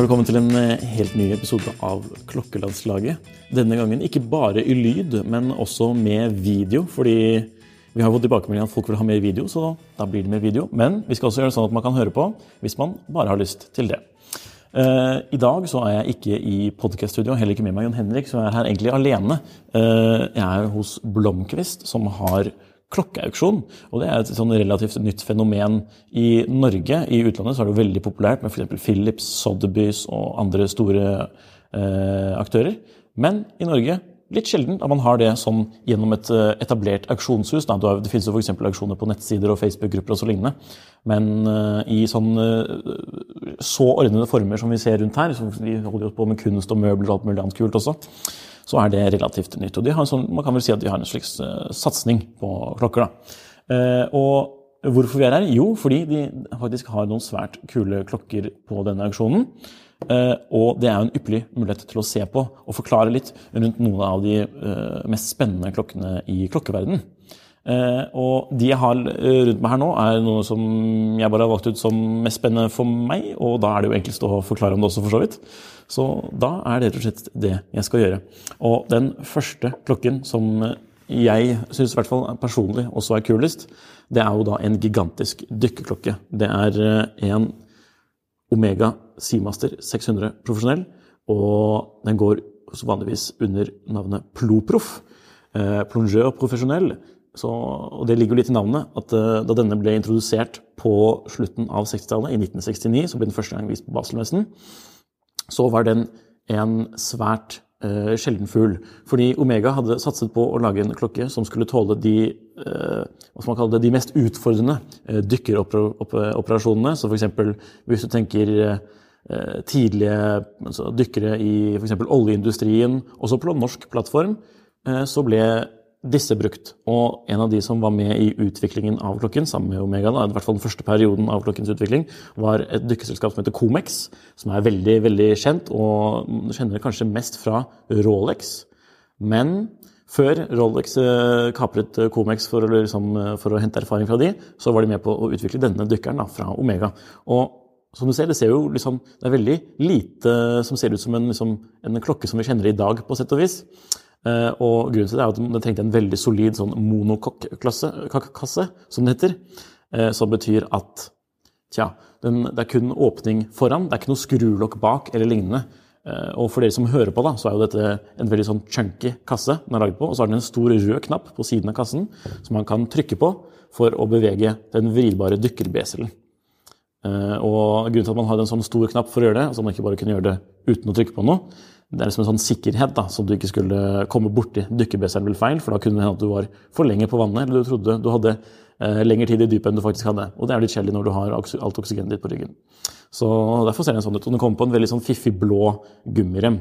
Velkommen til en eh, helt ny episode av Klokkelandslaget. Denne gangen ikke bare i lyd, men også med video. Fordi vi har fått tilbakemelding at folk vil ha mer video, så da blir det mer video. Men vi skal også gjøre det sånn at man kan høre på hvis man bare har lyst til det. Eh, I dag så er jeg ikke i podkaststudio, heller ikke med meg Jon Henrik, så jeg er her egentlig alene. Eh, jeg er hos Blomkvist, som har klokkeauksjon. Og det er et sånn relativt nytt fenomen i Norge. I utlandet så er det jo veldig populært med f.eks. Philips, Sotheby's og andre store eh, aktører. Men i Norge litt sjelden at man har det sånn gjennom et eh, etablert auksjonshus. Da. Det finnes jo f.eks. auksjoner på nettsider og Facebook-grupper og så lignende. Men eh, i sånn eh, så ordnede former som vi ser rundt her, så vi holder på med kunst og møbler og alt mulig annet kult også, så er det relativt nytt. Og de har en sånn, man kan vel si at de har en slags uh, satsing på klokker. Da. Eh, og hvorfor vi er her? Jo, fordi de faktisk har noen svært kule klokker på denne auksjonen. Eh, og det er jo en ypperlig mulighet til å se på og forklare litt rundt noen av de eh, mest spennende klokkene i klokkeverdenen. Eh, og de jeg har eh, rundt meg her nå, er noe som jeg bare har valgt ut som mest spennende for meg, og da er det jo enklest å forklare om det også, for så vidt. Så da er det rett og slett det jeg skal gjøre. Og den første klokken som jeg syns i hvert fall personlig også er kulest, det er jo da en gigantisk dykkerklokke. Det er eh, en Omega Seamaster 600 profesjonell, og den går vanligvis under navnet Ploproff. Eh, plongeur profesjonell. Så, og det ligger jo litt i navnet at uh, da denne ble introdusert på slutten av 60-tallet, i 1969, så ble den første gang vist på Baselmessen, så var den en svært uh, sjelden fugl. Fordi Omega hadde satset på å lage en klokke som skulle tåle de, uh, hva skal man kalle det, de mest utfordrende dykkeroperasjonene. Så f.eks. hvis du tenker tidlige altså dykkere i f.eks. oljeindustrien, også på norsk plattform, så ble disse brukt. Og en av de som var med i utviklingen av klokken, sammen med Omega, da, i hvert fall den første perioden av klokkens utvikling, var et dykkeselskap som heter Comex, som er veldig veldig kjent, og kjenner kanskje mest fra Rolex. Men før Rolex eh, kapret Comex for liksom, for å hente erfaring fra de, så var de med på å utvikle denne dykkeren da, fra Omega. Og som du ser, det, ser liksom, det er veldig lite som ser ut som en, liksom, en klokke som vi kjenner i dag, på sett og vis. Uh, og grunnen til det er at den trengte en veldig solid sånn monokokk-kasse, som det heter. Uh, som betyr at tja, den, det er kun åpning foran, det er ikke noe skrulokk bak eller lignende. Uh, og for dere som hører på, da, så er jo dette en veldig sånn chunky kasse den er laget på. Og så har den en stor rød knapp på siden av kassen som man kan trykke på for å bevege den vridbare dykkerbeselen. og grunnen til at man har en sånn stor knapp for å gjøre det, altså man ikke bare kunne gjøre det uten å trykke på noe, det er liksom en sånn sikkerhet, da, som du ikke skulle komme borti dykkerbeseren ble feil, for da kunne det hende at du var for lenge på vannet, eller du trodde du hadde eh, lengre tid i dypet enn du faktisk hadde. Og det er litt kjedelig når du har alt oksygenet ditt på ryggen. Så Derfor ser den sånn ut. Og den kommer på en veldig sånn fiffig blå gummirem.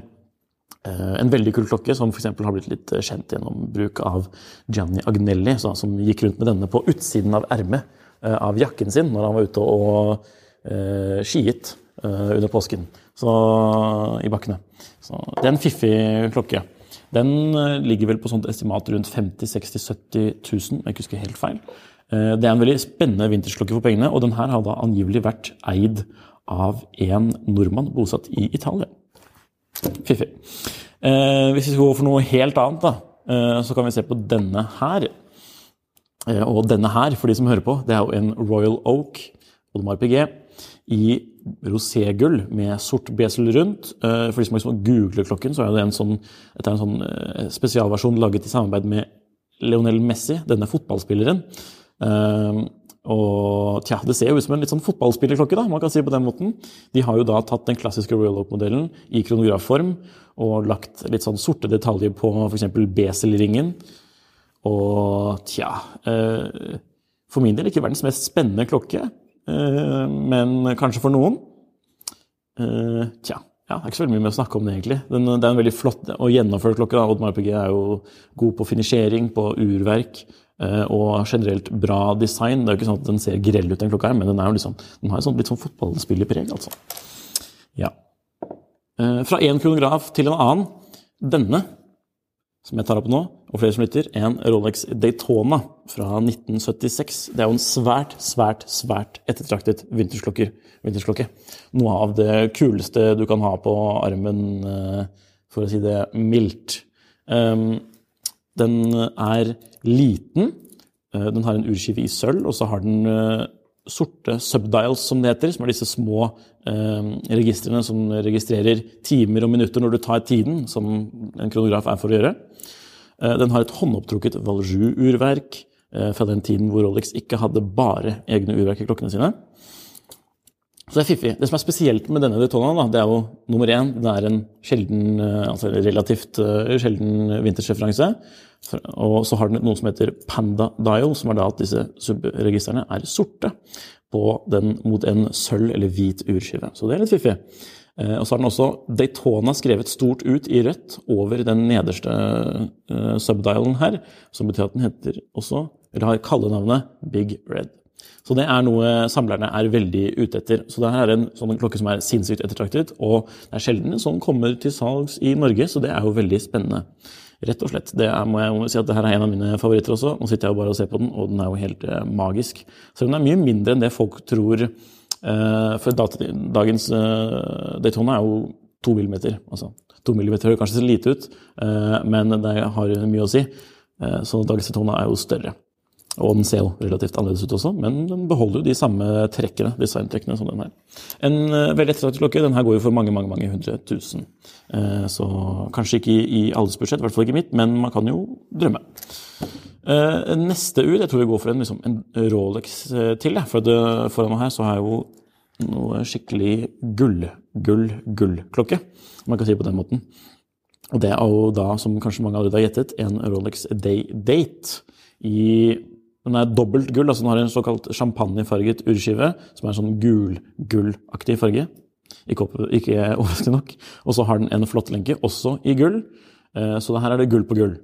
Eh, en veldig kul klokke som for har blitt litt kjent gjennom bruk av Gianni Agnelli, så, som gikk rundt med denne på utsiden av ermet eh, av jakken sin når han var ute og eh, skiet eh, under påsken så, i bakkene. Så det er en fiffig klokke. Den eh, ligger vel på sånt estimat rundt 50 60 70 000, om jeg husker helt feil. Eh, det er en veldig spennende vintersklokke for pengene, og den her har da angivelig vært eid av en nordmann bosatt i Italia. Fiffig. Eh, hvis vi skal gå for noe helt annet, da, så kan vi se på denne her. Og denne her, for de som hører på, det er jo en Royal Oak Odomar PG i roségull med sort besel rundt. Eh, for de som liksom googler klokken, så er det en sånn, dette er en sånn eh, spesialversjon laget i samarbeid med Lionel Messi, denne fotballspilleren. Eh, og tja, Det ser jo ut som en litt sånn fotballspillerklokke, da, man kan si på den måten. De har jo da tatt den klassiske Royal Oak-modellen i kronografform og lagt litt sånn sorte detaljer på f.eks. beselringen. Og tja For min del ikke verdens mest spennende klokke, men kanskje for noen. Tja. Ja, det er ikke så veldig mye med å snakke om det, egentlig. Den, det er en veldig flott og gjennomført klokke. Oddmar PG er jo god på finisjering, på urverk og generelt bra design. Det er jo ikke sånn at den ser grell ut, den klokka her, men den, liksom, den har jo sånn, litt sånn fotballspillerpreg, altså. Ja. Fra én kronograf til en annen. Denne, som jeg tar opp nå, og flere som lytter, en Rolex Daytona fra 1976. Det er jo en svært, svært, svært ettertraktet vintersklokke. Noe av det kuleste du kan ha på armen, for å si det mildt. Den er liten. Den har en urskive i sølv, og så har den sorte subdials, som det heter, som er disse små registrene som registrerer timer og minutter når du tar tiden, som en kronograf er for å gjøre. Den har et håndopptrukket Valjoux-urverk fra den tiden hvor Rolex ikke hadde bare egne urverk i klokkene sine. Så det er fiffig. Det som er spesielt med denne Daytona, det er jo nummer én, det er en sjelden, altså relativt sjelden vintersreferanse. Og så har den noe som heter Panda Dial, som er da at disse subregistrene er sorte den, mot en sølv eller hvit urskive. Så det er litt fiffig. Og så har den også Daytona skrevet stort ut i rødt over den nederste subdialen her, som betyr at den heter også, eller har kallenavnet Big Red. Så det er noe samlerne er veldig ute etter. Så det her er en sånn klokke som er sinnssykt ettertraktet, og det er sjelden en sånn kommer til salgs i Norge, så det er jo veldig spennende. Rett og slett. Det er, må jeg må si at det her er en av mine favoritter også. Nå sitter jeg jo bare og ser på den, og den er jo helt eh, magisk. Selv om den er mye mindre enn det folk tror. Eh, for dagens eh, Daytona er jo to millimeter. Altså, to millimeter hører kanskje så lite ut, eh, men det har mye å si. Eh, så dagens Daytona er jo større. Og den ser jo relativt annerledes ut også, men den beholder jo de samme trekkene, designtrekkene som den her. En uh, veldig ettertraktet klokke. Den her går jo for mange mange, mange hundre tusen. Uh, så kanskje ikke i, alles budsjett, i hvert fall ikke mitt, men man kan jo drømme. Uh, neste ur, jeg tror vi går for en, liksom, en Rolex til. For det, foran meg her så har jeg jo noe skikkelig gull, gull, gullklokke. Man kan si på den måten. Og det er jo da, som kanskje mange allerede har gjettet, en Rolex Day Date i den er dobbelt gull, altså den har en såkalt champagnefarget urskive, som er en sånn gul-gullaktig farge. Ikke, ikke overraskende nok. Og så har den en flottlenke, også i gull. Så her er det gull på gull.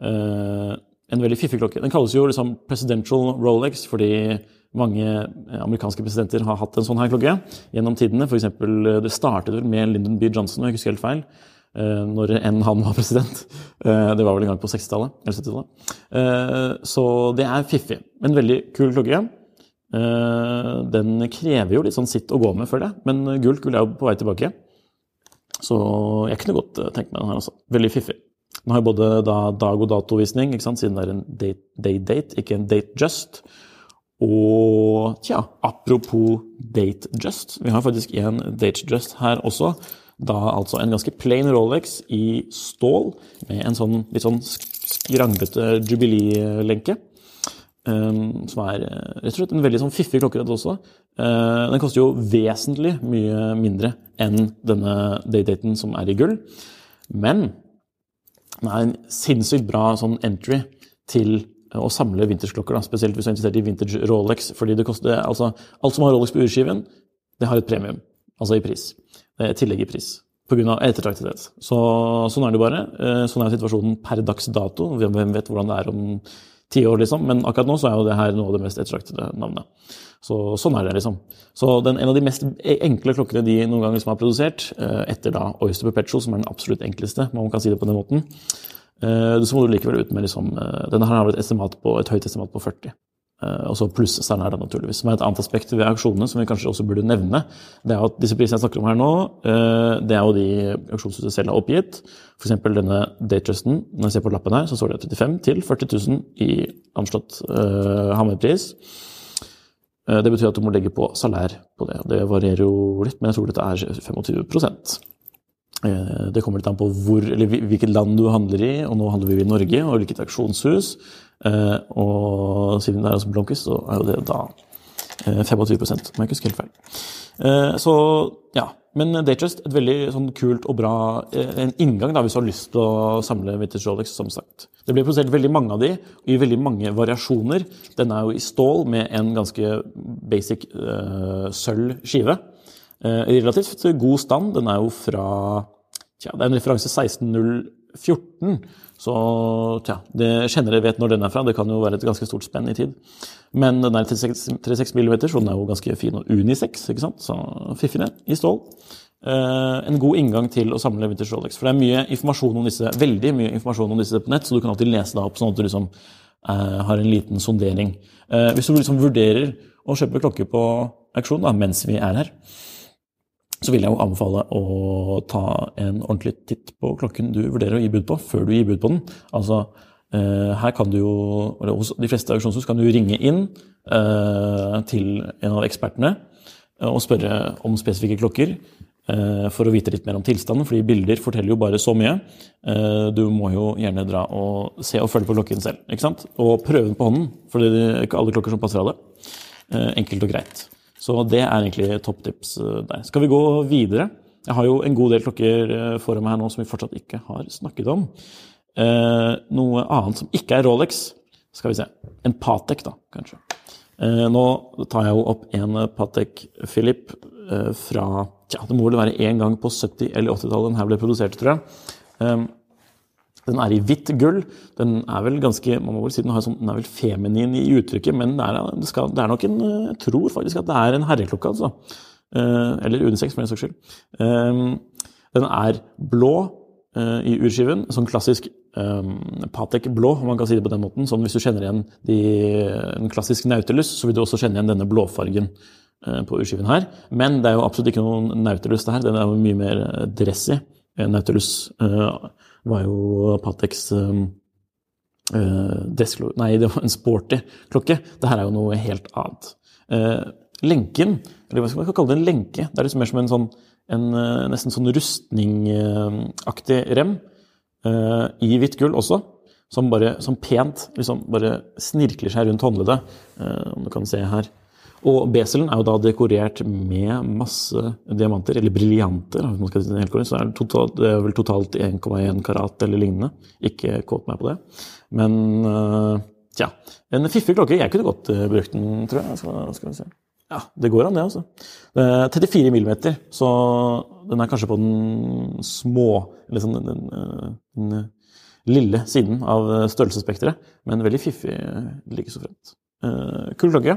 En veldig fiffig klokke. Den kalles jo liksom presidential Rolex fordi mange amerikanske presidenter har hatt en sånn her klokke gjennom tidene. For eksempel, det startet vel med Lyndon B. Johnson, og jeg husker helt feil. Når enn han var president. Det var vel en gang på 60-tallet. eller 70-tallet. Så det er fiffig. En veldig kul klokke. Den krever jo litt sånn sitt å gå med, føler jeg. Men gult gull er jo på vei tilbake. Så jeg kunne godt tenkt meg den her også. Veldig fiffig. Den har jo både da dag- og datovisning, ikke sant? siden det er en day-date, ikke en date just. Og tja, apropos date just. Vi har faktisk en date just her også. Da altså en ganske plain Rolex i stål med en sånn litt sånn skranglete jubilee-lenke. Um, som er rett og slett en veldig sånn fiffig klokkerett også. Uh, den koster jo vesentlig mye mindre enn denne daydaten som er i gull. Men den er en sinnssykt bra sånn entry til å samle vintersklokker. Da. Spesielt hvis du er interessert i vintage Rolex. fordi det koster, altså, Alt som har Rolex på urskiven, det har et premium. Altså i pris tillegg i pris pga. ettertraktethet. Så, sånn er det bare. Sånn er situasjonen per dags dato. Hvem vet hvordan det er om ti år, liksom. Men akkurat nå så er jo det her noe av det mest ettertraktede navnet. Så, sånn er det, liksom. Så den, en av de mest enkle klokkene de noen gang liksom har produsert, etter da Oyster Perpetual, som er den absolutt enkleste, man kan si det på den måten, så må du likevel ut med liksom Denne her har et, estimat på, et høyt estimat på 40. Eh, og så det naturligvis. Er et annet aspekt ved auksjonene som vi kanskje også burde nevne. Det er at disse prisene jeg snakker om her nå, eh, det er jo de auksjonshuset selv har oppgitt. F.eks. denne Daytrusten. Når jeg ser på lappen her, så står det 35 til 40 000 i anslått uh, hammerpris. Uh, det betyr at du må legge på salær på det. Det varierer jo litt, men jeg tror dette er 25 uh, Det kommer litt an på hvor, eller hvilket land du handler i, og nå handler vi i Norge, og hvilket auksjonshus. Eh, og siden det er altså Blomkvist, så er jo det da 25 eh, om jeg ikke husker helt feil. Eh, så ja. Men Datejust, et veldig sånn kult og bra en inngang da, hvis du har lyst til å samle vintage Rolex, som sagt. Det blir produsert veldig mange av de, i veldig mange variasjoner. Den er jo i stål med en ganske basic uh, sølv skive. Uh, relativt god stand. Den er jo fra tja, Det er en referanse 16014, så tja, det kjennere vet når den er fra. Det kan jo være et ganske stort spenn i tid. Men den er 36, 36 mm, så den er jo ganske fin og unisex, ikke sant? så fiffig i stål. Eh, en god inngang til å samle vintage Rolex. For det er mye informasjon om disse, veldig mye informasjon om disse på nett, så du kan alltid lese deg opp sånn at du liksom eh, har en liten sondering. Eh, hvis du liksom vurderer å kjøpe klokke på auksjon da, mens vi er her, så vil jeg jo anbefale å ta en ordentlig titt på klokken du vurderer å gi bud på, før du gir bud på den. Altså, eh, her kan du jo, eller Hos de fleste auksjonshus kan du ringe inn eh, til en av ekspertene eh, og spørre om spesifikke klokker for å vite litt mer om tilstanden, fordi bilder forteller jo bare så mye. Du må jo gjerne dra og se og følge på klokken selv. ikke sant? Og prøve den på hånden, for det er ikke alle klokker som passer alle. Enkelt og greit. Så det er egentlig topptips eh, der. Skal vi gå videre? Jeg har jo en god del klokker eh, foran meg her nå som vi fortsatt ikke har snakket om. Eh, noe annet som ikke er Rolex, skal vi se. En Patek, da, kanskje. Eh, nå tar jeg jo opp en Patek Philip eh, fra Tja, det må vel være én gang på 70- eller 80-tallet den her ble produsert, tror jeg. Den er i hvitt gull. Den er vel ganske, man må vel si den, sånn, den er vel feminin i uttrykket, men det er, det, skal, det er, nok en Jeg tror faktisk at det er en herreklokke, altså. Eh, eller unisex, for den saks skyld. Eh, den er blå eh, i urskiven. Sånn klassisk Patek blå, om man kan si det på den måten. Sånn hvis du kjenner igjen de, en klassisk Nautilus, så vil du også kjenne igjen denne blåfargen på urskiven her. Men det er jo absolutt ikke noen Nautilus, det her. Den er jo mye mer dressy. Nautilus var jo Pateks uh, desklo... Nei, det var en sporty klokke. Dette er jo noe helt annet. Uh, lenken, eller hva skal man kalle det, en lenke, det er liksom mer som en sånn en, nesten sånn rustningaktig rem i hvitt gull også. Som bare som pent liksom bare snirkler seg rundt håndleddet, om du kan se her. Og beselen er jo da dekorert med masse diamanter, eller briljanter. hvis man skal så er det, totalt, det er vel totalt 1,1 karat eller lignende. Ikke kåt meg på det. Men uh, tja. En fiffig klokke. Jeg kunne godt uh, brukt den, tror jeg. Skal, skal vi se. Ja, det går an, det, altså. Uh, 34 millimeter, så den er kanskje på den små Eller sånn den, den, den lille siden av størrelsesspekteret. Men veldig fiffig like så fremt. kul klokke.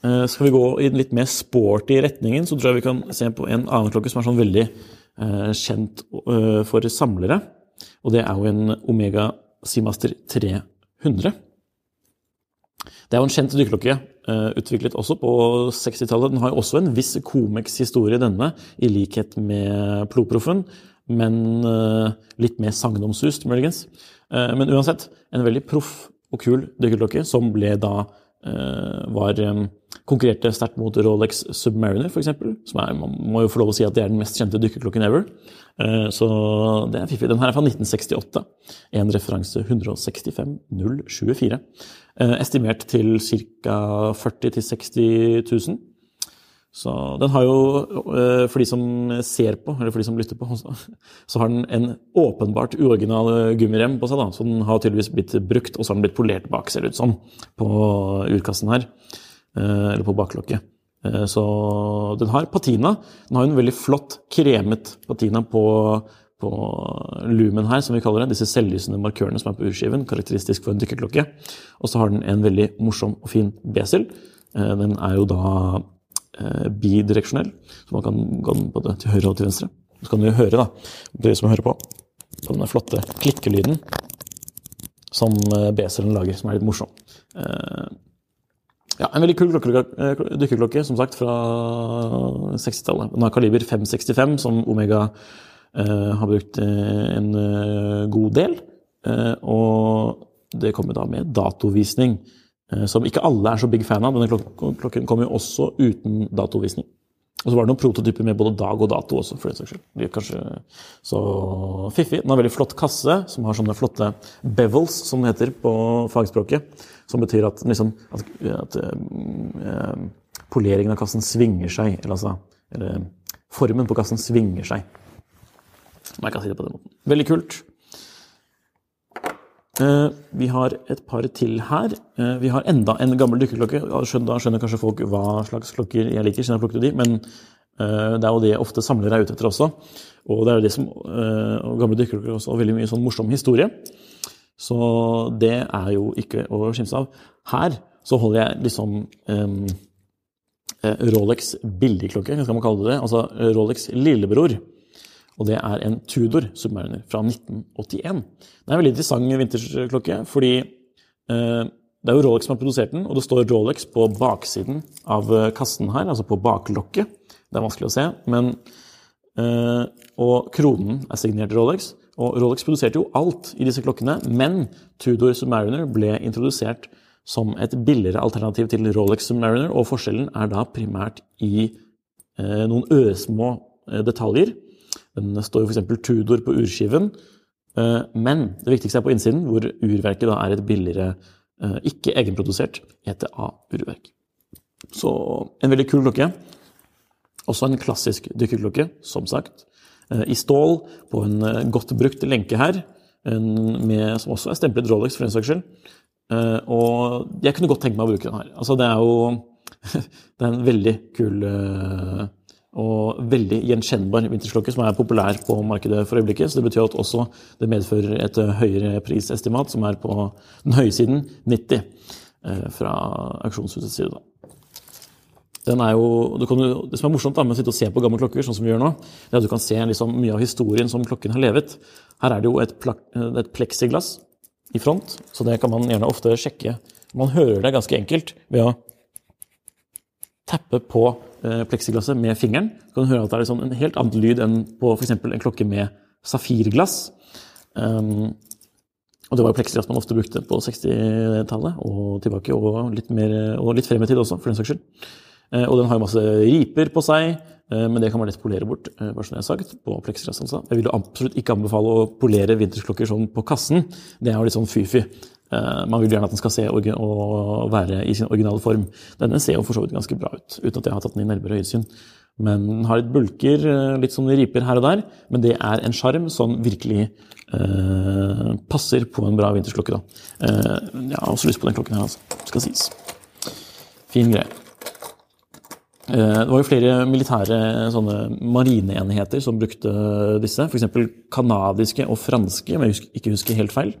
Skal vi gå i den litt mer sporty retningen, så tror jeg vi kan se på en annen klokke som er sånn veldig uh, kjent uh, for samlere. Og det er jo en Omega Seamaster 300. Det er jo en kjent dykkerklokke, utviklet også på 60-tallet. Den har jo også en viss Comex-historie, denne, i likhet med Ploproffen. men litt mer sagnomsust, muligens. Men uansett, en veldig proff og kul dykkerklokke som ble da var konkurrerte sterkt mot Rolex Submariner, f.eks. Man må jo få lov å si at det er den mest kjente dykkerklokken ever. Så det er fiffig. Den her er fra 1968. En referanse 165024. Estimert til ca. 40 000-60 000. Så den har jo, for de som ser på, eller for de som lytter på, så har den en åpenbart uoriginal gummirem på seg. da, Så den har tydeligvis blitt brukt, og så har den blitt polert bak, ser det ut som, på urkassen her. Eller på baklokket. Så den har patina. Den har en veldig flott kremet patina på, på lumen her, som vi kaller det. Disse selvlysende markørene som er på urskiven, karakteristisk for en dykkerklokke. Og så har den en veldig morsom og fin besel. Den er jo da bidireksjonell, så man kan gå den både til høyre og til venstre. Så kan du høre, da, dere som hører på, på denne flotte klikkelyden som beselen lager, som er litt morsom. Ja, En veldig kul dykkerklokke, som sagt, fra 60-tallet. Den har kaliber 565, som Omega eh, har brukt en god del. Eh, og det kommer da med datovisning, eh, som ikke alle er så big fan av. Denne klokken kommer jo også uten datovisning. Og så var det noen prototyper med både dag og dato også, for den saks skyld. Kanskje så fiffig. Den har en veldig flott kasse, som har sånne flotte bevels, som det heter på fagspråket. Som betyr at, liksom, at, at eh, poleringen av kassen svinger seg. Eller altså eller, formen på kassen svinger seg. Om jeg kan si det på den måten. Veldig kult. Uh, vi har et par til her. Vi har enda en gammel dykkerklokke. Da skjønner, kanskje folk hva slags klokker jeg liker, siden jeg plukket de, men det er jo det ofte samler er ute etter også. Og det er jo det som gamle dykkerklokker også har veldig mye sånn morsom historie. Så det er jo ikke å skimse av. Her så holder jeg liksom um, Rolex billigklokke, skal man kalle det? Altså Rolex lillebror. Og det er en Tudor Submariner fra 1981. Det er en veldig interessant vintersklokke, fordi eh, det er jo Rolex som har produsert den, og det står Rolex på baksiden av eh, kassen her, altså på baklokket. Det er vanskelig å se, men eh, Og kronen er signert Rolex. Og Rolex produserte jo alt i disse klokkene, men Tudor Submariner ble introdusert som et billigere alternativ til Rolex Submariner, og forskjellen er da primært i eh, noen ørsmå eh, detaljer. Den står jo f.eks. Tudor på urskiven, eh, men det viktigste er på innsiden, hvor urverket da er et billigere, ikke egenprodusert ETA-urverk. Så en veldig kul klokke. Også en klassisk dykkerklokke, som sagt. Eh, i stål på en eh, godt brukt lenke her, med, som også er stemplet Rolex, for den saks skyld. Eh, og jeg kunne godt tenke meg å bruke den her. Altså, det er jo det er en veldig kul og veldig gjenkjennbar vintersklokke som er populær på markedet for øyeblikket. Så det betyr at også det medfører et høyere prisestimat, som er på den høye siden 90 fra auksjonshusets side. Da. Jo, jo, det som er morsomt da, med å sitte og se på gamle klokker, sånn som vi gjør nå, det er at du kan se liksom, mye av historien som klokken har levet. Her er det jo et, et pleksiglass i front, så det kan man gjerne ofte sjekke. Man hører det ganske enkelt ved å tappe på eh, pleksiglasset med fingeren. Du kan høre at det er liksom en helt annen lyd enn på f.eks. en klokke med safirglass. Um, og det var jo pleksiglass man ofte brukte på 60-tallet og tilbake, og litt, mer, og litt frem i tid også, for den saks skyld. Eh, og den har jo masse riper på seg, eh, men det kan man lett polere bort. Eh, bare som jeg har sagt, på plexiglass altså. Jeg vil absolutt ikke anbefale å polere vintersklokker sånn på kassen. Det er jo litt sånn fy-fy. Man vil gjerne at den skal se og være i sin originale form. Denne ser jo for så vidt ganske bra ut, uten at jeg har tatt den i nærmere øyesyn. Men den har litt bulker, litt sånne riper her og der. Men det er en sjarm som virkelig eh, passer på en bra vintersklokke. Da. Eh, jeg har også lyst på den klokken her, altså. Skal sies. Fin greie. Eh, det var jo flere militære sånne marineenheter som brukte disse. F.eks. kanadiske og franske, om jeg ikke husker helt feil,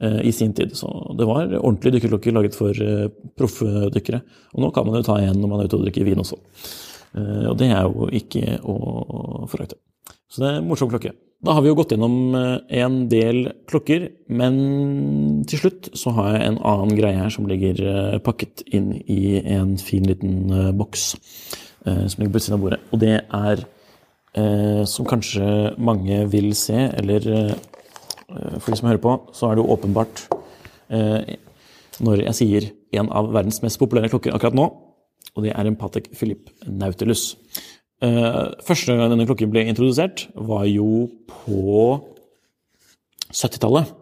eh, i sin tid. Så det var ordentlige dykkerklokker laget for eh, proffe dykkere. Og nå kan man jo ta en når man er ute og drikker vin også. Og det er jo ikke å forakte. Så det er en morsom klokke. Da har vi jo gått gjennom en del klokker, men til slutt så har jeg en annen greie her som ligger pakket inn i en fin liten boks som ligger på utsiden av bordet. Og det er eh, som kanskje mange vil se, eller eh, for de som hører på, så er det jo åpenbart eh, når jeg sier en av verdens mest populære klokker akkurat nå, og det er en Patek Philippe Nautilus. Eh, første gang denne klokken ble introdusert, var jo på 70-tallet.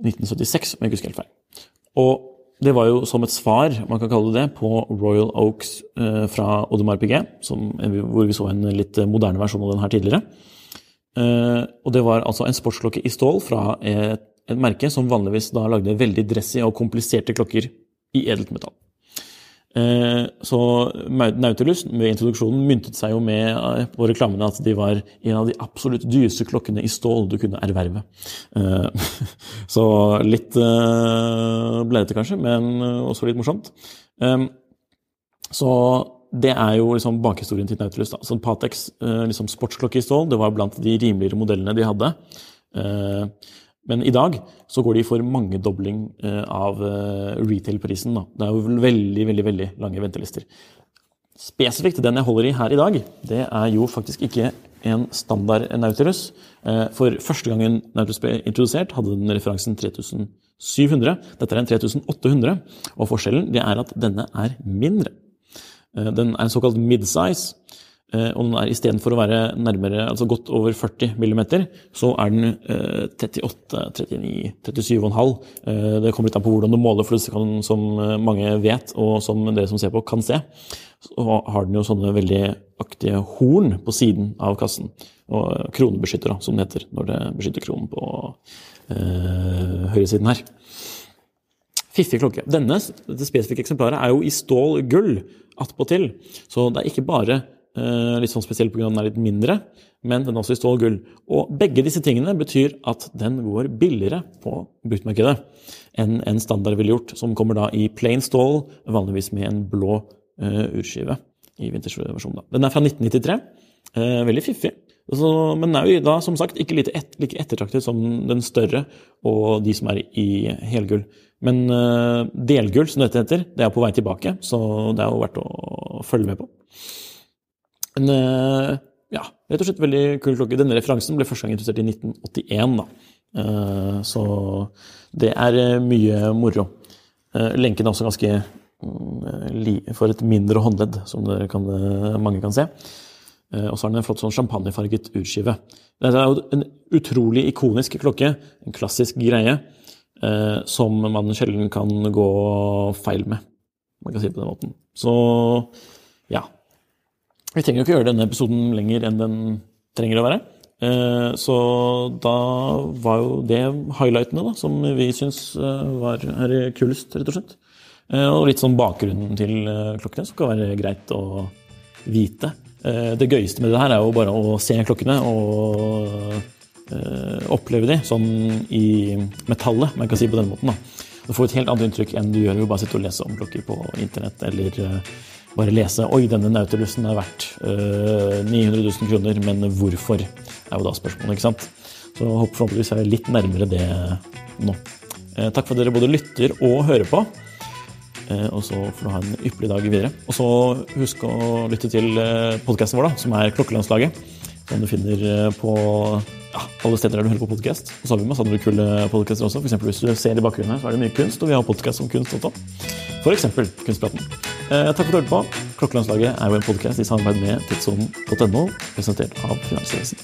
1976, om jeg ikke husker helt feil. Og det var jo som et svar, man kan kalle det det, på Royal Oaks eh, fra Audemars Piguet, som, hvor vi så en litt moderne versjon av den her tidligere. Eh, og det var altså en sportsklokke i stål fra et, et merke som vanligvis da lagde veldig dressy og kompliserte klokker i edelt metall. Eh, så Nautilus ved introduksjonen myntet seg jo med eh, på reklamene at de var en av de absolutt dyreste klokkene i stål du kunne erverve. Eh, så litt bleite kanskje, men også litt morsomt. Så det er jo liksom bakhistorien til Nautilus. da. Så Patex liksom sportsklokke i stål det var blant de rimeligere modellene de hadde. Men i dag så går de for mangedobling eh, av eh, retail-prisen. Det er jo veldig, veldig, veldig lange ventelister. Spesifikt den jeg holder i her i dag, det er jo faktisk ikke en standard Nautilus. Eh, for første gangen Nautilus ble introdusert, hadde den referansen 3700. Dette er en 3800, og forskjellen det er at denne er mindre. Den er en såkalt midsize. Eh, og den er istedenfor å være nærmere, altså godt over 40 mm, så er den 38, 39, 37,5. Det kommer litt an på hvordan du måler, for kan, som mange vet, og som dere som ser på, kan se, så har den jo sånne veldig aktige horn på siden av kassen. Og kronebeskytter, som det heter når det beskytter kronen på øh, høyresiden her. Fiffig klokke. Denne, dette spesifikke eksemplaret er jo i stål gull attpåtil. Så det er ikke bare Eh, litt sånn spesielt pga. den er litt mindre, men den er også i stål og gull. Og begge disse tingene betyr at den går billigere på bruktmarkedet enn en standard ville gjort, som kommer da i plain stål, vanligvis med en blå uh, urskive i vintersversjonen. Den er fra 1993. Uh, eh, veldig fiffig. Så, men er jo da som sagt ikke like, et, like ettertraktet som den større og de som er i helgull. Men uh, delgull, som dette heter, det er på vei tilbake, så det er jo verdt å følge med på. En eh, ja, rett og slett veldig kul klokke. Denne referansen ble første gang interessert i 1981. da. Eh, så det er eh, mye moro. Lenken er også ganske mm, for et mindre håndledd, som kan, mange kan se. Og så har den en flott sånn champagnefarget urskive. Det er jo en utrolig ikonisk klokke. En klassisk greie som man sjelden kan gå feil med. Man kan si det på den måten. Så ja, vi trenger jo ikke gjøre denne episoden lenger enn den trenger å være. Eh, så da var jo det highlightene da, som vi syns eh, var her kulest, rett og slett. Eh, og litt sånn bakgrunnen til klokkene, som kan være greit å vite. Det gøyeste med det her er jo bare å se klokkene og oppleve de sånn i metallet, man kan si på den måten. da. Du får et helt annet inntrykk enn du gjør ved å bare sitte og lese om klokker på internett eller bare lese Oi, denne Nautilusen er verdt øh, 900 000 kroner, men hvorfor? er jo da spørsmålet, ikke sant? Så håper forhåpentligvis er litt nærmere det nå. Eh, takk for at dere både lytter og hører på. Eh, og så får du ha en ypperlig dag videre. Og så husk å lytte til eh, podkasten vår, da, som er Klokkelandslaget. Som du finner eh, på ja, alle steder der du hører på podkast. Og så har vi masse andre kule podkaster også. For hvis du ser i bakgrunnen her, så er det mye kunst, og vi har podkast om kunst også. For eksempel Kunstpraten. Eh, takk for at du hørte på. Klokkelandslaget er jo en podkast i samarbeid med tidssonen.no, presentert av Finansvesen.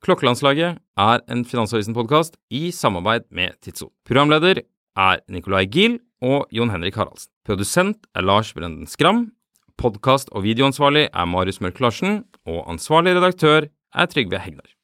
Klokkelandslaget er en Finansavisen-podkast i samarbeid med Tidso. Programleder er Nicolai Giel og Jon Henrik Haraldsen. Produsent er Lars Brenden Skram. Podkast- og videoansvarlig er Marius Mørk Larsen, og ansvarlig redaktør er Trygve Hegnar.